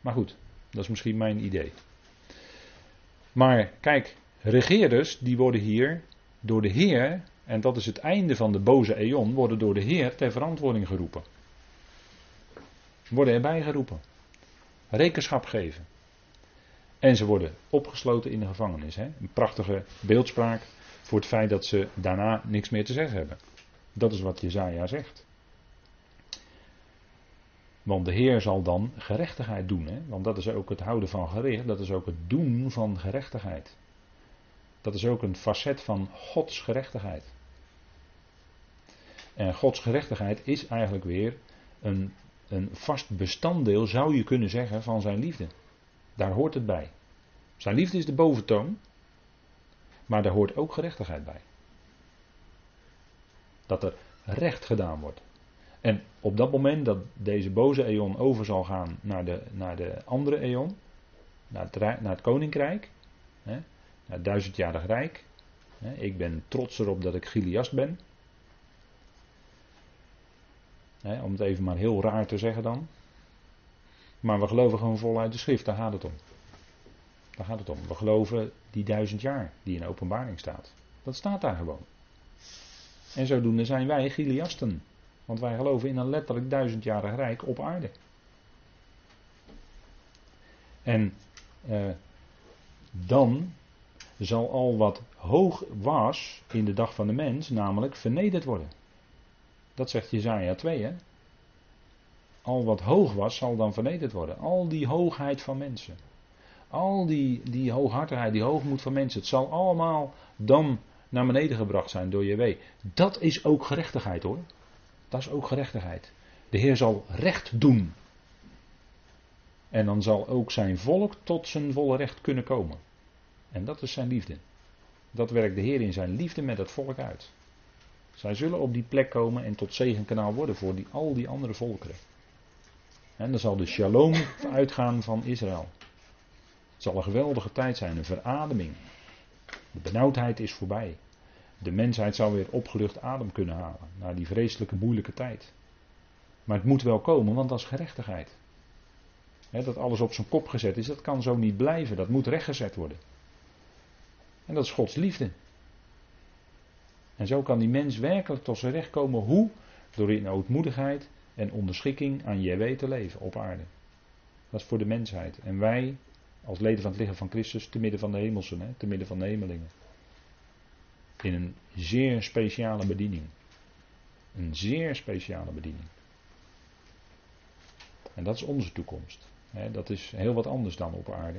Maar goed, dat is misschien mijn idee. Maar kijk, regeerders die worden hier door de Heer, en dat is het einde van de boze eon, worden door de Heer ter verantwoording geroepen. Worden erbij geroepen. Rekenschap geven. En ze worden opgesloten in de gevangenis. Hè? Een prachtige beeldspraak voor het feit dat ze daarna niks meer te zeggen hebben. Dat is wat Jezaja zegt. Want de Heer zal dan gerechtigheid doen. Hè? Want dat is ook het houden van gericht. Dat is ook het doen van gerechtigheid. Dat is ook een facet van Gods gerechtigheid. En Gods gerechtigheid is eigenlijk weer een, een vast bestanddeel, zou je kunnen zeggen, van zijn liefde. Daar hoort het bij. Zijn liefde is de boventoon, maar daar hoort ook gerechtigheid bij. Dat er recht gedaan wordt. En op dat moment dat deze boze eon over zal gaan naar de, naar de andere eon, naar het, naar het koninkrijk, hè, naar het duizendjarig rijk. Hè, ik ben trots erop dat ik Giliast ben. Om het even maar heel raar te zeggen dan. Maar we geloven gewoon voluit de schrift, daar gaat het om. Daar gaat het om. We geloven die duizend jaar die in openbaring staat. Dat staat daar gewoon. En zodoende zijn wij Giliasten. Want wij geloven in een letterlijk duizendjarig rijk op aarde. En eh, dan zal al wat hoog was in de dag van de mens, namelijk vernederd worden. Dat zegt Jezaja 2, hè? Al wat hoog was, zal dan vernederd worden. Al die hoogheid van mensen. Al die, die hooghartigheid, die hoogmoed van mensen. Het zal allemaal dan naar beneden gebracht zijn door JW. Dat is ook gerechtigheid hoor. Dat is ook gerechtigheid. De Heer zal recht doen. En dan zal ook zijn volk tot zijn volle recht kunnen komen. En dat is zijn liefde. Dat werkt de Heer in zijn liefde met het volk uit. Zij zullen op die plek komen en tot zegenkanaal worden voor die, al die andere volkeren. En dan zal de shalom uitgaan van Israël. Het zal een geweldige tijd zijn, een verademing. De benauwdheid is voorbij. De mensheid zal weer opgelucht adem kunnen halen na die vreselijke moeilijke tijd. Maar het moet wel komen, want dat is gerechtigheid. dat alles op zijn kop gezet is, dat kan zo niet blijven. Dat moet rechtgezet worden. En dat is Gods liefde. En zo kan die mens werkelijk tot zijn recht komen. Hoe? Door in ootmoedigheid en onderschikking aan JW te leven op aarde. Dat is voor de mensheid. En wij, als leden van het lichaam van Christus, te midden van de hemelsen, hè, te midden van de hemelingen. In een zeer speciale bediening. Een zeer speciale bediening. En dat is onze toekomst. dat is heel wat anders dan op aarde.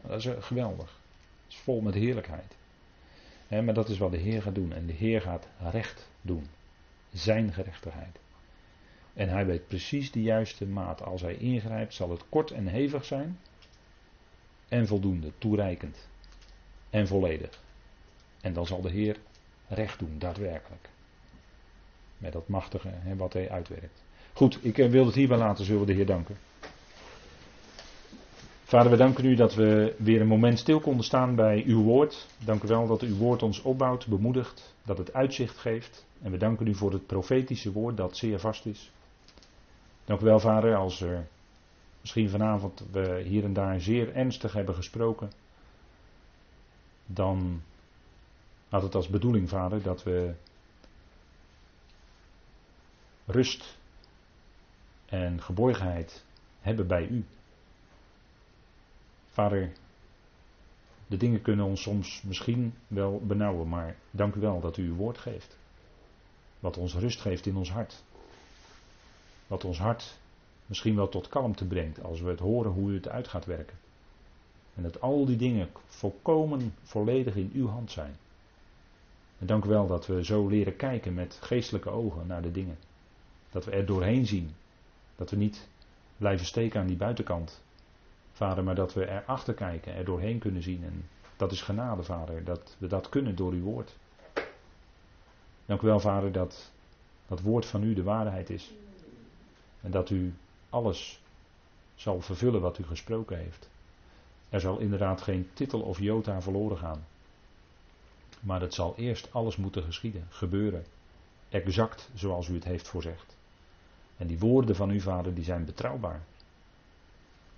Dat is eh, geweldig. Het is vol met heerlijkheid. Maar dat is wat de Heer gaat doen. En de Heer gaat recht doen. Zijn gerechtigheid. En hij weet precies de juiste maat. Als hij ingrijpt, zal het kort en hevig zijn. En voldoende, toereikend. En volledig. En dan zal de Heer recht doen, daadwerkelijk. Met dat machtige wat hij uitwerkt. Goed, ik eh, wil het hierbij laten, zullen we de Heer danken. Vader, we danken u dat we weer een moment stil konden staan bij uw woord. Dank u wel dat uw woord ons opbouwt, bemoedigt, dat het uitzicht geeft. En we danken u voor het profetische woord dat zeer vast is. Dank u wel, vader, als er misschien vanavond we hier en daar zeer ernstig hebben gesproken. Dan had het als bedoeling, vader, dat we rust en geborgenheid hebben bij u. Vader, de dingen kunnen ons soms misschien wel benauwen, maar dank u wel dat u uw woord geeft. Wat ons rust geeft in ons hart. Wat ons hart misschien wel tot kalmte brengt als we het horen hoe u het uit gaat werken. En dat al die dingen volkomen volledig in uw hand zijn. En dank u wel dat we zo leren kijken met geestelijke ogen naar de dingen. Dat we er doorheen zien. Dat we niet blijven steken aan die buitenkant. Vader, maar dat we erachter kijken, er doorheen kunnen zien. En dat is genade, Vader, dat we dat kunnen door uw woord. Dank u wel, Vader, dat dat woord van u de waarheid is. En dat u alles zal vervullen wat u gesproken heeft. Er zal inderdaad geen titel of jota verloren gaan. Maar het zal eerst alles moeten geschieden, gebeuren. Exact zoals u het heeft voorzegd. En die woorden van uw vader die zijn betrouwbaar.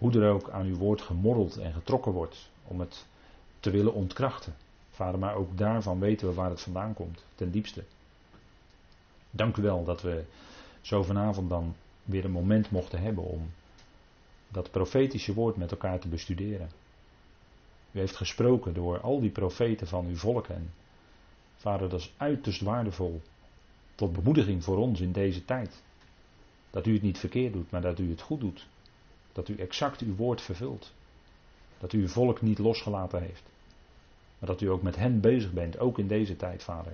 Hoe er ook aan uw woord gemorreld en getrokken wordt om het te willen ontkrachten. Vader, maar ook daarvan weten we waar het vandaan komt, ten diepste. Dank u wel dat we zo vanavond dan weer een moment mochten hebben om dat profetische woord met elkaar te bestuderen. U heeft gesproken door al die profeten van uw volk. En vader, dat is uiterst waardevol. Tot bemoediging voor ons in deze tijd. Dat u het niet verkeerd doet, maar dat u het goed doet. Dat u exact uw woord vervult. Dat u uw volk niet losgelaten heeft. Maar dat u ook met hen bezig bent, ook in deze tijd, vader.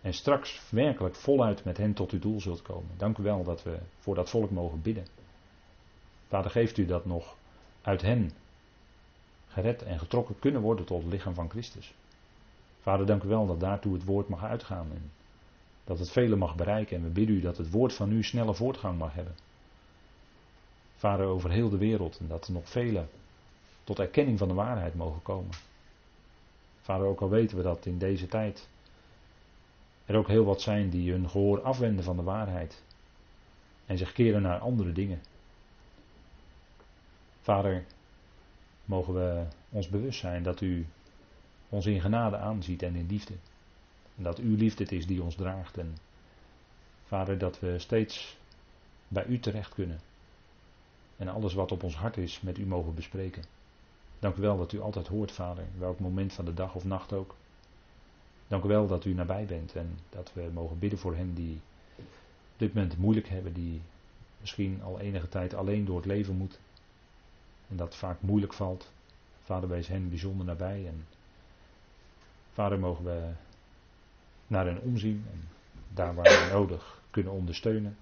En straks werkelijk voluit met hen tot uw doel zult komen. Dank u wel dat we voor dat volk mogen bidden. Vader, geeft u dat nog uit hen gered en getrokken kunnen worden tot het lichaam van Christus. Vader, dank u wel dat daartoe het woord mag uitgaan en dat het velen mag bereiken. En we bidden u dat het woord van u snelle voortgang mag hebben. Vader, over heel de wereld en dat er nog velen tot erkenning van de waarheid mogen komen. Vader, ook al weten we dat in deze tijd er ook heel wat zijn die hun gehoor afwenden van de waarheid en zich keren naar andere dingen. Vader, mogen we ons bewust zijn dat u ons in genade aanziet en in liefde. En dat uw liefde het is die ons draagt. En vader, dat we steeds bij u terecht kunnen. En alles wat op ons hart is met u mogen bespreken. Dank u wel dat u altijd hoort, vader, welk moment van de dag of nacht ook. Dank u wel dat u nabij bent en dat we mogen bidden voor hen die dit moment moeilijk hebben, die misschien al enige tijd alleen door het leven moeten. En dat vaak moeilijk valt. Vader, wees hen bijzonder nabij. En vader, mogen we naar hen omzien. En daar waar we nodig kunnen ondersteunen.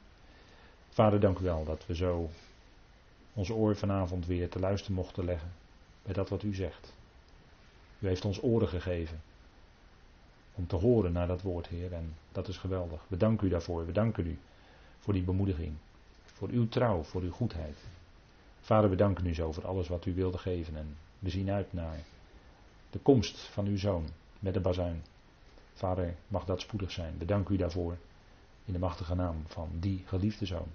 Vader, dank u wel dat we zo ons oor vanavond weer te luisteren mochten leggen. Bij dat wat u zegt. U heeft ons oren gegeven. Om te horen naar dat woord, Heer. En dat is geweldig. We danken u daarvoor. We danken u voor die bemoediging. Voor uw trouw, voor uw goedheid. Vader, we danken u zo voor alles wat u wilde geven. En we zien uit naar de komst van uw zoon met de bazuin. Vader, mag dat spoedig zijn. Bedank u daarvoor. In de machtige naam van die geliefde zoon.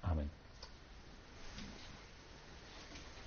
Amen.